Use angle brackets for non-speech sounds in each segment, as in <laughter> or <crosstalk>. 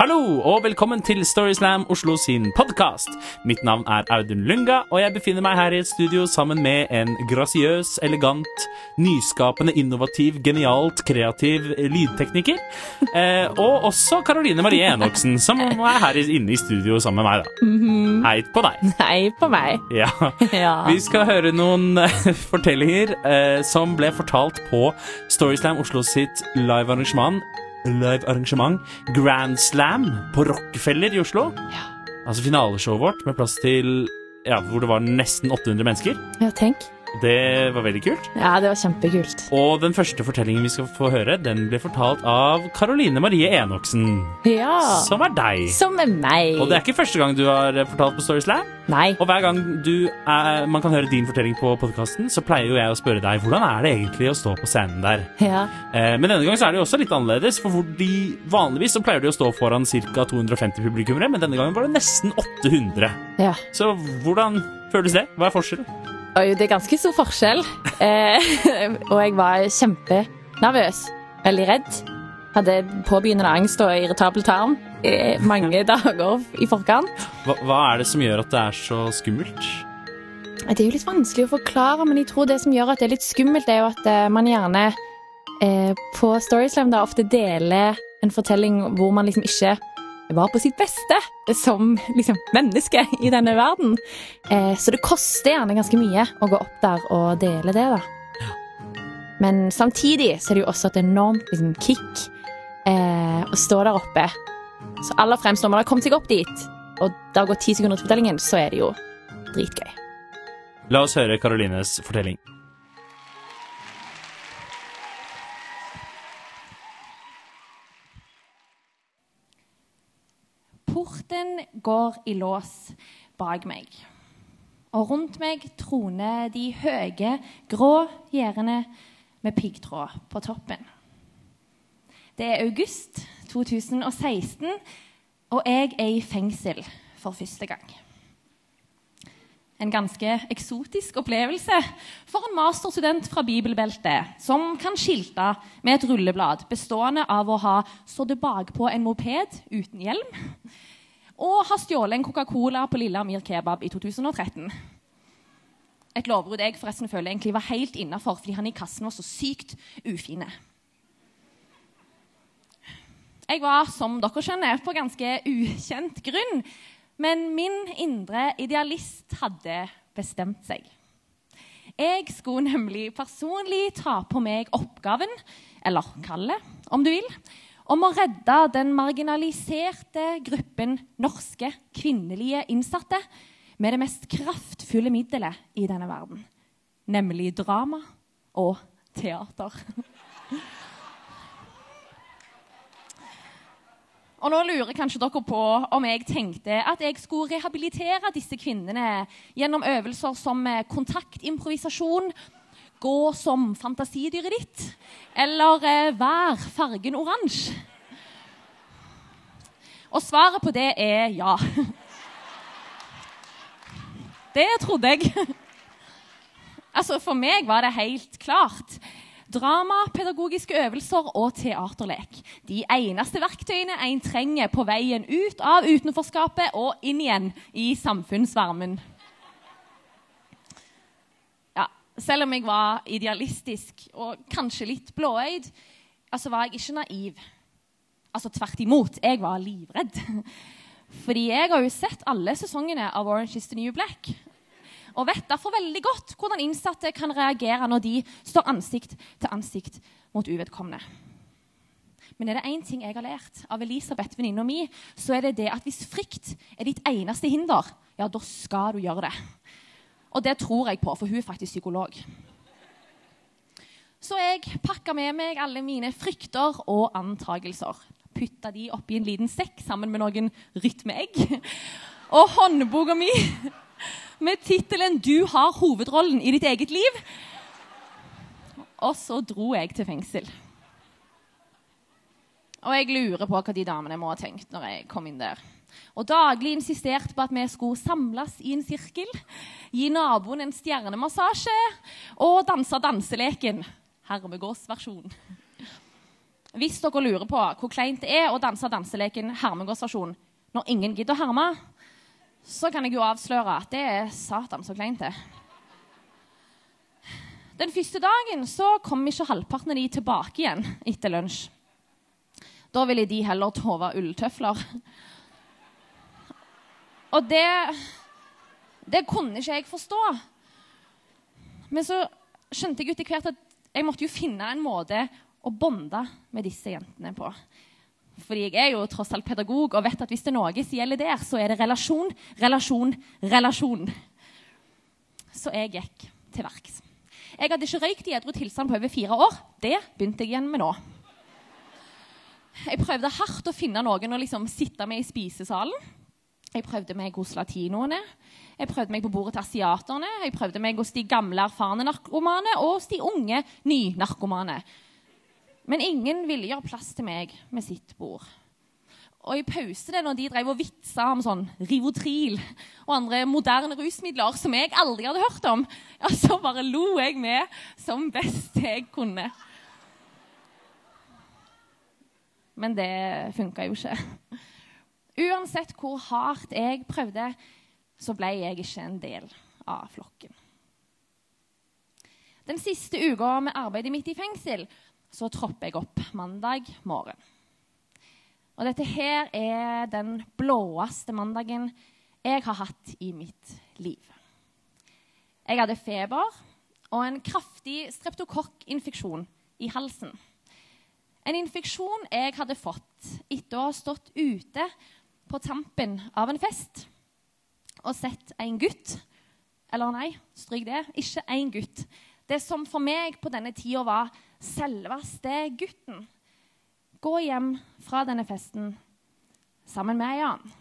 Hallo og velkommen til Storyslam Oslo sin podkast. Mitt navn er Audun Lunga, og jeg befinner meg her i et studio sammen med en grasiøs, elegant, nyskapende, innovativ, genialt kreativ lydtekniker. <laughs> Eh, og også Karoline Marie Enoksen, som er her inne i studio sammen med meg. da. Hei på deg. Hei på meg. Ja. <laughs> Ja. Vi skal høre noen eh, fortellinger eh, som ble fortalt på Storyslam Oslo sitt live-arrangement live arrangement Grand Slam på Rockefeller i Oslo. Ja. Altså finaleshowet vårt med plass til ja, hvor det var nesten 800 mennesker. ja, tenk. Det var veldig kult. Ja, det var kjempekult. Og den første fortellingen vi skal få høre, den ble fortalt av Karoline Marie Enoksen. Ja. Som er deg. Som er meg. Og det er ikke første gang du har fortalt på Storyslam. Nei. Og hver gang du er, man kan høre din fortelling på podkasten, så pleier jo jeg å spørre deg hvordan er det egentlig å stå på scenen der. Ja. Eh, men denne gangen så er det jo også litt annerledes, for de, vanligvis så pleier de å stå foran ca. 250 publikummere, men denne gangen var det nesten 800. ja. Så hvordan føles det? Hva er forskjellen? Oi, det er ganske stor forskjell. Eh, <laughs> og jeg var kjempenervøs. Veldig redd. Hadde påbegynnende angst og irritabel tarm eh, mange <laughs> dager i forkant. Hva, hva er det som gjør at det er så skummelt? Det er jo litt vanskelig å forklare, men jeg tror det som gjør at det er litt skummelt, er jo at eh, man gjerne eh, på Storyslam da ofte deler en fortelling hvor man liksom ikke var på sitt beste som liksom menneske i denne verden. Eh, så det koster gjerne ganske mye å gå opp der og dele det, da. Men samtidig så er det jo også et enormt liksom, kick eh, å stå der oppe. Så aller fremst når man har kommet seg opp dit, og det har gått ti sekunder til fortellingen, så er det jo dritgøy. La oss høre Karolines fortelling. Porten går i lås bak meg. Og rundt meg troner de høye, grå gjerdene med piggtråd på toppen. Det er august 2016, og jeg er i fengsel for første gang. En ganske eksotisk opplevelse for en masterstudent fra bibelbeltet som kan skilte med et rulleblad bestående av å ha stått bakpå en moped uten hjelm og har stjålet en Coca-Cola på Lille Amir Kebab i 2013. Et lovbrudd jeg forresten føler egentlig var helt innafor fordi han i kassen var så sykt ufine. Jeg var, som dere skjønner, på ganske ukjent grunn. Men min indre idealist hadde bestemt seg. Jeg skulle nemlig personlig ta på meg oppgaven, eller kallet, om du vil, om å redde den marginaliserte gruppen norske kvinnelige innsatte med det mest kraftfulle middelet i denne verden, nemlig drama og teater. Og nå lurer kanskje dere på om jeg tenkte at jeg skulle rehabilitere disse kvinnene gjennom øvelser som eh, kontaktimprovisasjon, gå som fantasidyret ditt, eller eh, vær fargen oransje. Og svaret på det er ja. <laughs> Det trodde jeg. <laughs> Altså, For meg var det helt klart. Drama, pedagogiske øvelser og teaterlek. De eneste verktøyene en trenger på veien ut av utenforskapet og inn igjen i samfunnsvarmen. Ja, selv om jeg var idealistisk og kanskje litt blåøyd, altså var jeg ikke naiv. Altså tvert imot. Jeg var livredd. <laughs> Fordi jeg har jo sett alle sesongene av Orange is the New Black. Og vet derfor veldig godt hvordan innsatte kan reagere når de står ansikt til ansikt mot uvedkommende. Men er det én ting jeg har lært av Elisabeth, venninna mi, så er det det at hvis frykt er ditt eneste hinder, ja, da skal du gjøre det. Og det tror jeg på, for hun er faktisk psykolog. Så jeg pakka med meg alle mine frykter og antagelser. Putta de oppi en liten sekk sammen med noen rytmeegg. Og håndboka mi med tittelen 'Du har hovedrollen i ditt eget liv'. Og så dro jeg til fengsel. Og jeg lurer på hva de damene må ha tenkt når jeg kom inn der. Og daglig insisterte på at vi skulle samles i en sirkel, gi naboen en stjernemassasje og danse danseleken. Hermegårdsversjon. Hvis dere lurer på hvor kleint det er å danse danseleken hermegårdsversjon når ingen gidder å herme, så kan jeg jo avsløre at det er satan så kleint, det. Den første dagen så kom ikke halvparten av de tilbake igjen etter lunsj. Da ville de heller tove ulltøfler. Og det Det kunne ikke jeg forstå. Men så skjønte jeg etter hvert at jeg måtte jo finne en måte å bonde med disse jentene på. Fordi jeg er jo tross alt pedagog og vet at hvis det er noe som gjelder der, så er det relasjon, relasjon, relasjon. Så jeg gikk til verks. Jeg hadde ikke røykt i edru tilstand på over fire år. Det begynte jeg igjen med nå. Jeg prøvde hardt å finne noen å liksom sitte med i spisesalen. Jeg prøvde meg hos latinoene, jeg prøvde meg på bordet til asiaterne, jeg prøvde meg hos de gamle, erfarne narkomane og hos de unge, nynarkomane. Men ingen ville gjøre plass til meg med sitt bord. Og i pausene, når de drev og vitsa om sånn Rivotril og andre moderne rusmidler som jeg aldri hadde hørt om, ja, så bare lo jeg med som best jeg kunne. Men det funka jo ikke. Uansett hvor hardt jeg prøvde, så ble jeg ikke en del av flokken. Den siste uka med arbeidet mitt i fengsel så tropper jeg opp mandag morgen. Og dette her er den blåeste mandagen jeg har hatt i mitt liv. Jeg hadde feber og en kraftig streptokokkinfeksjon i halsen. En infeksjon jeg hadde fått etter å ha stått ute på tampen av en fest og sett en gutt Eller nei, stryk det. Ikke en gutt. Det som for meg på denne tida var selveste gutten. Gå hjem fra denne festen sammen med ei annen.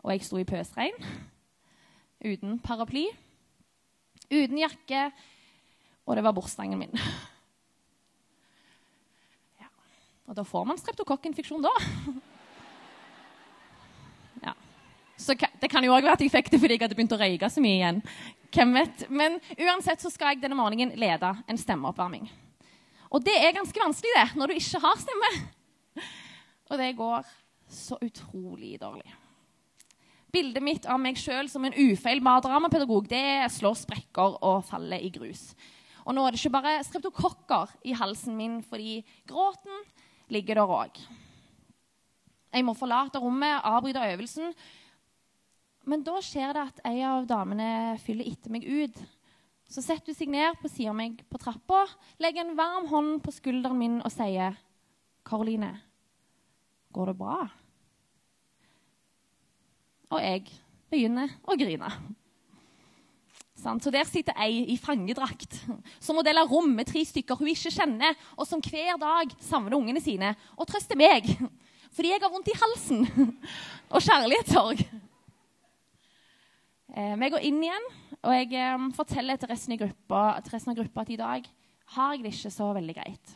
Og jeg sto i pøsregn, uten paraply, uten jakke, og det var bursdagen min. Ja. Og da får man streptokokkinfeksjon, da. Så det kan jo òg være at jeg fikk det fordi jeg hadde begynt å røyke så mye igjen. Hvem vet? Men uansett så skal jeg denne morgenen lede en stemmeoppvarming. Og det er ganske vanskelig det, når du ikke har stemme. Og det går så utrolig dårlig. Bildet mitt av meg sjøl som en ufeilbar dramapedagog det slår sprekker og faller i grus. Og nå er det ikke bare streptokokker i halsen min, fordi gråten ligger der òg. Jeg må forlate rommet, avbryte øvelsen men da skjer det at ei av damene fyller etter meg ut. Så setter hun seg ned på siden av meg på trappa, legger en varm hånd på skulderen min og sier, 'Karoline, går det bra?' Og jeg begynner å grine. Så der sitter ei i fangedrakt som må dele rom med tre stykker hun ikke kjenner, og som hver dag savner ungene sine og trøster meg fordi jeg har vondt i halsen og kjærlighetssorg. Eh, jeg går inn igjen, og jeg eh, forteller til resten, gruppa, til resten, av gruppa at i dag har jeg det ikke så veldig greit.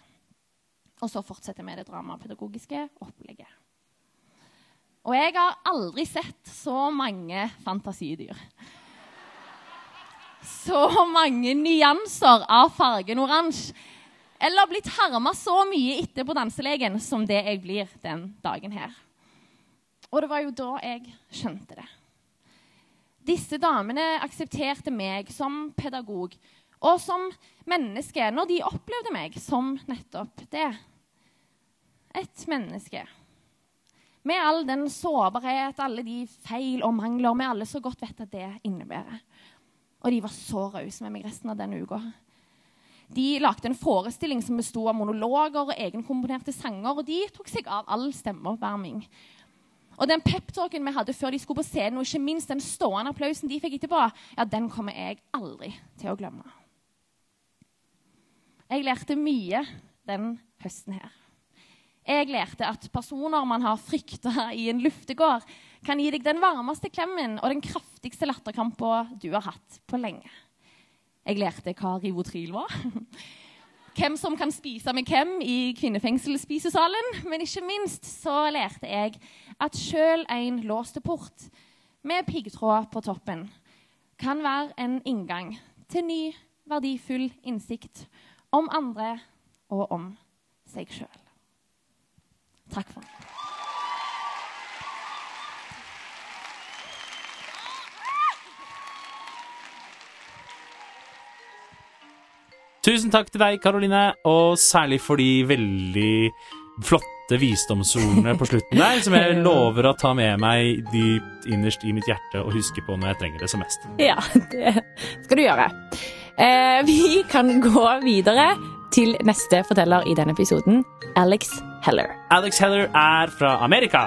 Og så fortsetter vi det dramapedagogiske opplegget. Og jeg har aldri sett så mange fantasidyr. Så mange nyanser av fargen oransje. Eller blitt harma så mye etter på danselegen som det jeg blir den dagen her. Og det var jo da jeg skjønte det. Disse damene aksepterte meg som pedagog og som menneske når de opplevde meg som nettopp det. Et menneske. Med all den sårbarhet, alle de feil og mangler vi alle så godt vet at det innebærer. Og de var så rause med meg resten av denne uka. De lagde en forestilling som besto av monologer og egenkomponerte sanger. Og de tok seg av all stemmeoppvarming. Og den peptalken vi hadde før de skulle på scenen, og ikke minst den stående applausen de fikk etterpå, ja, den kommer jeg aldri til å glemme. Jeg lærte mye den høsten her. Jeg lærte at personer man har frykta i en luftegård, kan gi deg den varmeste klemmen og den kraftigste latterkrampa du har hatt på lenge. Jeg lærte hva Rivotril var hvem som kan spise med hvem i kvinnefengselspisesalen. Men ikke minst så lærte jeg at sjøl en låste port med piggtråd på toppen kan være en inngang til ny, verdifull innsikt om andre og om seg sjøl. Takk for meg. Tusen takk til deg, Karoline, og særlig for de veldig flotte visdomsordene på slutten der, som jeg <laughs> lover å ta med meg dypt innerst i mitt hjerte og huske på når jeg trenger det som mest. Ja, det skal du gjøre. Eh, vi kan gå videre til neste forteller i denne episoden, Alex Heller. Alex Heller er fra Amerika.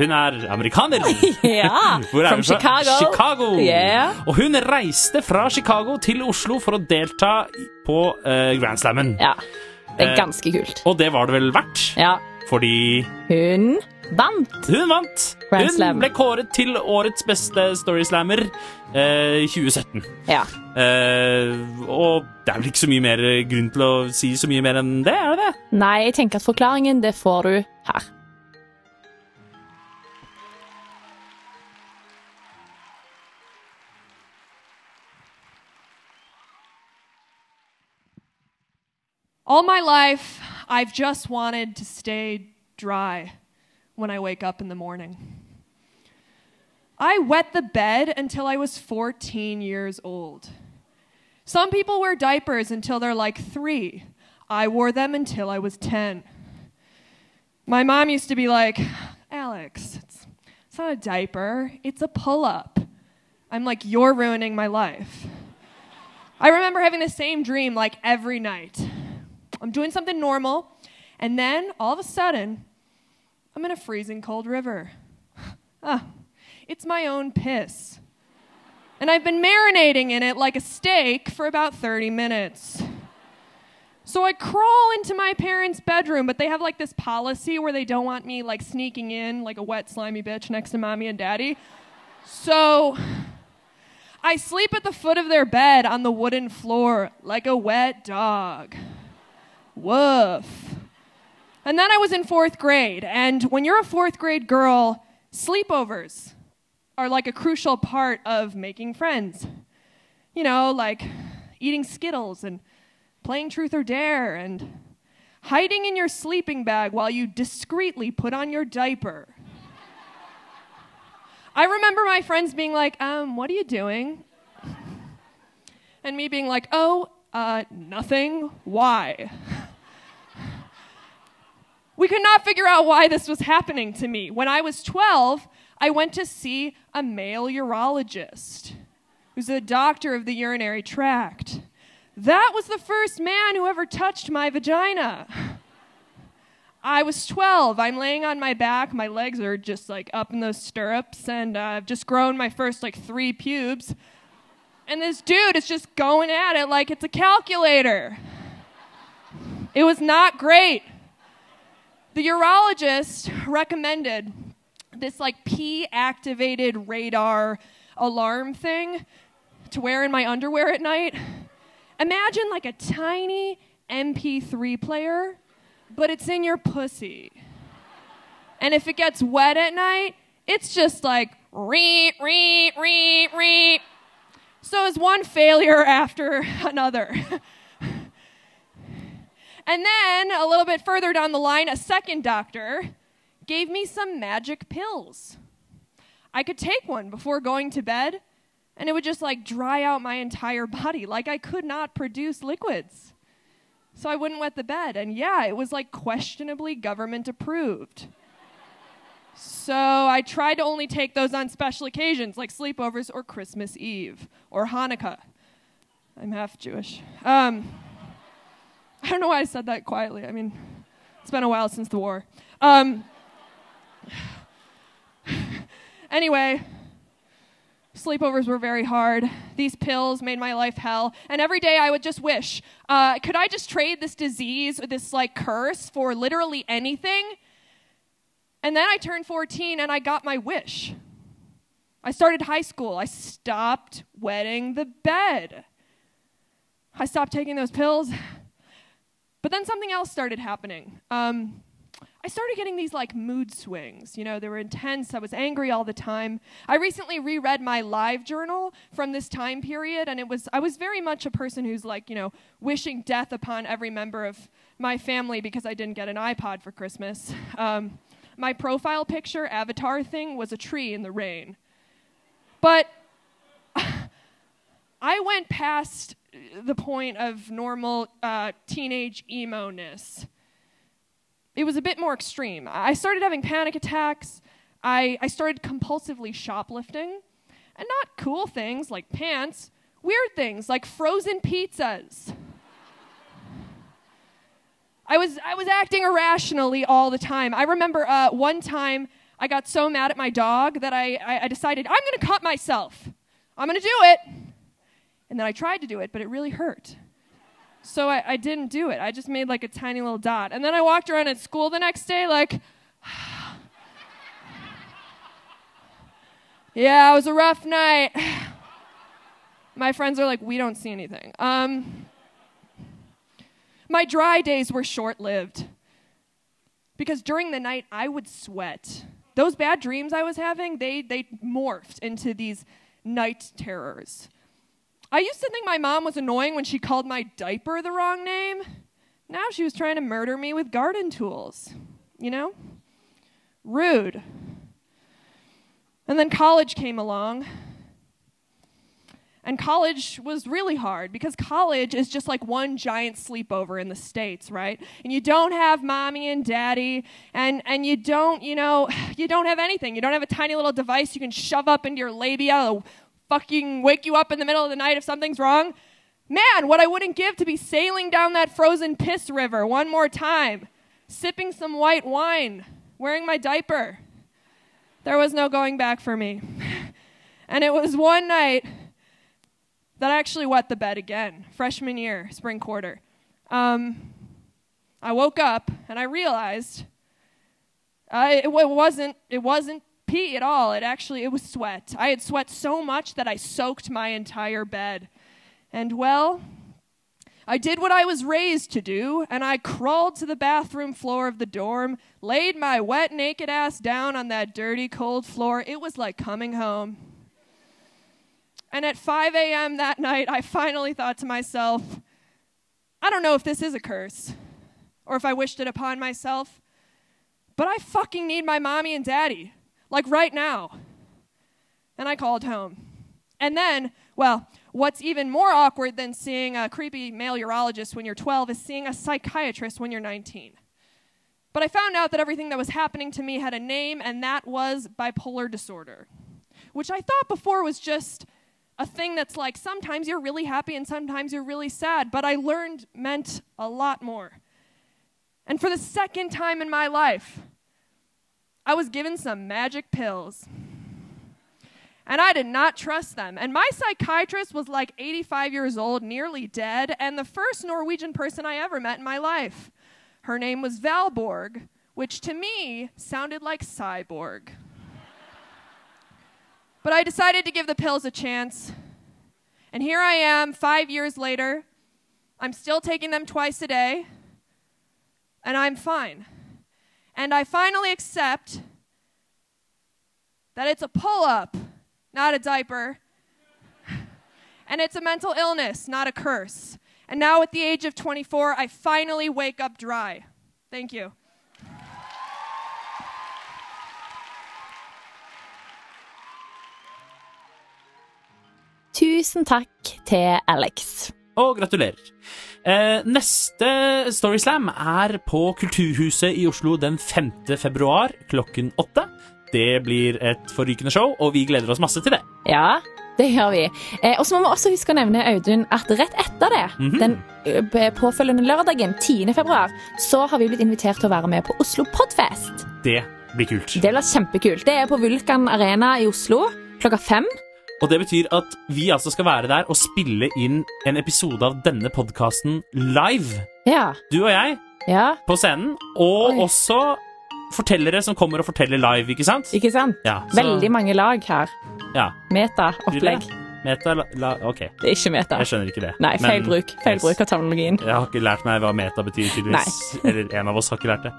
Hun er amerikaner. Ja, <laughs> Hvor er from hun fra? Chicago. Chicago. Yeah. Og hun reiste fra Chicago til Oslo for å delta på uh, Grand Slammen. Ja, det er Eh, ganske kult. Og det var det vel verdt, Ja, fordi hun vant. hun vant. Grand hun Slam. ble kåret til årets beste storyslammer eh, 2017. Ja. Eh, og det er vel ikke så mye mer grunn til å si så mye mer enn det, er det det? Nei, jeg tenker at forklaringen, det får du her. All my life, I've just wanted to stay dry when I wake up in the morning. I wet the bed until I was 14 years old. Some people wear diapers until they're like three. I wore them until I was 10. My mom used to be like, Alex, it's, it's not a diaper, it's a pull up. I'm like, you're ruining my life. I remember having the same dream like every night. I'm doing something normal, and then all of a sudden, I'm in a freezing cold river. <sighs> ah, it's my own piss. And I've been marinating in it like a steak for about 30 minutes. So I crawl into my parents' bedroom, but they have like this policy where they don't want me like sneaking in like a wet, slimy bitch next to mommy and daddy. So I sleep at the foot of their bed on the wooden floor like a wet dog. Woof. And then I was in fourth grade, and when you're a fourth grade girl, sleepovers are like a crucial part of making friends. You know, like eating Skittles and playing Truth or Dare and hiding in your sleeping bag while you discreetly put on your diaper. I remember my friends being like, um, what are you doing? And me being like, oh, uh, nothing. Why? We could not figure out why this was happening to me. When I was 12, I went to see a male urologist who's a doctor of the urinary tract. That was the first man who ever touched my vagina. I was 12. I'm laying on my back. My legs are just like up in those stirrups, and uh, I've just grown my first like three pubes. And this dude is just going at it like it's a calculator. It was not great. The urologist recommended this like P activated radar alarm thing to wear in my underwear at night. Imagine like a tiny MP3 player, but it's in your pussy. And if it gets wet at night, it's just like reet, reet, reet, reet. So it's one failure after <laughs> another. And then a little bit further down the line, a second doctor gave me some magic pills. I could take one before going to bed, and it would just like dry out my entire body, like I could not produce liquids. So I wouldn't wet the bed. And yeah, it was like questionably government approved. So I tried to only take those on special occasions like sleepovers or Christmas Eve or Hanukkah. I'm half Jewish. Um, <laughs> I don't know why I said that quietly. I mean, it's been a while since the war. Um, <sighs> anyway, sleepovers were very hard. These pills made my life hell. And every day I would just wish, uh, could I just trade this disease this like curse for literally anything? And then I turned 14 and I got my wish. I started high school. I stopped wetting the bed. I stopped taking those pills. But then something else started happening. Um, I started getting these like mood swings. You know, they were intense. I was angry all the time. I recently reread my live journal from this time period, and it was I was very much a person who's like, you know, wishing death upon every member of my family because I didn't get an iPod for Christmas. Um, my profile picture avatar thing was a tree in the rain. But <laughs> I went past the point of normal uh, teenage emo ness. It was a bit more extreme. I started having panic attacks. I, I started compulsively shoplifting. And not cool things like pants, weird things like frozen pizzas. I was, I was acting irrationally all the time. I remember uh, one time I got so mad at my dog that I, I, I decided, I'm going to cut myself. I'm going to do it. And then I tried to do it, but it really hurt. So I, I didn't do it. I just made like a tiny little dot. And then I walked around at school the next day, like, <sighs> yeah, it was a rough night. <sighs> My friends are like, we don't see anything. Um, my dry days were short lived because during the night I would sweat. Those bad dreams I was having, they, they morphed into these night terrors. I used to think my mom was annoying when she called my diaper the wrong name. Now she was trying to murder me with garden tools. You know? Rude. And then college came along. And college was really hard because college is just like one giant sleepover in the States, right? And you don't have mommy and daddy, and, and you don't, you know, <sighs> you don't have anything. You don't have a tiny little device you can shove up into your labia fucking wake you up in the middle of the night if something's wrong. Man, what I wouldn't give to be sailing down that frozen piss river one more time, sipping some white wine, wearing my diaper. There was no going back for me. <laughs> And it was one night that I actually wet the bed again, freshman year, spring quarter. Um, I woke up and I realized uh, it, it wasn't it wasn't pee at all. It actually it was sweat. I had sweat so much that I soaked my entire bed. And well, I did what I was raised to do, and I crawled to the bathroom floor of the dorm, laid my wet, naked ass down on that dirty, cold floor. It was like coming home. And at 5 a.m. that night, I finally thought to myself, I don't know if this is a curse or if I wished it upon myself, but I fucking need my mommy and daddy, like right now. And I called home. And then, well, what's even more awkward than seeing a creepy male urologist when you're 12 is seeing a psychiatrist when you're 19. But I found out that everything that was happening to me had a name, and that was bipolar disorder, which I thought before was just a thing that's like sometimes you're really happy and sometimes you're really sad, but I learned meant a lot more. And for the second time in my life, I was given some magic pills. And I did not trust them. And my psychiatrist was like 85 years old, nearly dead, and the first Norwegian person I ever met in my life. Her name was Valborg, which to me sounded like cyborg. But I decided to give the pills a chance. And here I am, five years later. I'm still taking them twice a day. And I'm fine. And I finally accept that it's a pull up, not a diaper. and it's a mental illness, not a curse. And now, at the age of 24, I finally wake up dry. Thank you. Tusen takk til Alex. Og gratulerer. Eh, neste Storyslam er på Kulturhuset i Oslo den 5. februar klokken åtte. Det blir et forrykende show, og vi gleder oss masse til det. Ja, det gjør vi. Eh, og så må vi også huske å nevne Audun, at rett etter det, Mhm. den påfølgende lørdagen 10. februar, så har vi blitt invitert til å være med på Oslo Podfest. Det blir kult. Det blir kjempekult. Det er på Vulkan Arena i Oslo klokka fem. Og det betyr at vi altså skal være der og spille inn en episode av denne podkasten live. Ja. Du og jeg ja. på scenen, og Oi. også fortellere som kommer og forteller live, ikke sant? Ikke sant? Ja, så- Veldig mange lag her. Ja. Meta-opplegg. Meta, la, ok, Det er ikke meta. jeg skjønner ikke det. Nei, feil Men- bruk. Feil Yes. bruk av terminologien. Jeg har ikke lært meg hva meta betyr, tydeligvis. Eller en av oss har ikke lært det.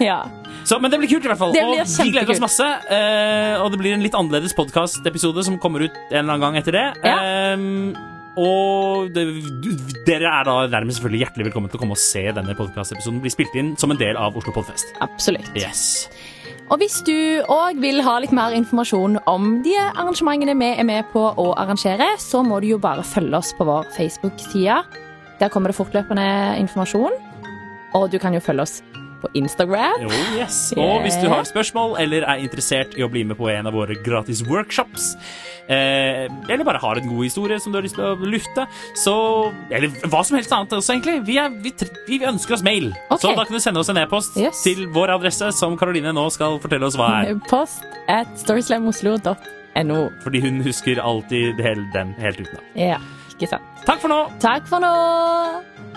<laughs> Ja. Så, men det blir kult, i hvert fall. Det og vi gleder oss masse. Uh, og det blir en litt annerledes podkastepisode som kommer ut en eller annen gang etter det. Ja. Eh, og det, dere er da dermed selvfølgelig hjertelig velkommen til å komme og se denne podkastepisoden bli spilt inn som en del av Oslo Podfest. Absolutt. Yes. Og hvis du òg vil ha litt mer informasjon om de arrangementene vi er med på å arrangere, så må du jo bare følge oss på vår Facebook-side. Der kommer det fortløpende informasjon. Og du kan jo følge oss på Instagram. Jo, yes. Og hvis du har spørsmål eller er interessert i å bli med på en av våre gratis workshops, eh, eller bare har en god historie som du har lyst til å lufte, så Eller hva som helst annet også, egentlig. Vi, er, vi, vi ønsker oss mail. Okay. Så da kan du sende oss en e-post Yes. til vår adresse, som Karoline nå skal fortelle oss hva er. <laughs> Post at storyslamoslo.no. Fordi hun husker alltid hele den helt utenat. Ja, ikke sant. Takk for nå! Takk for nå!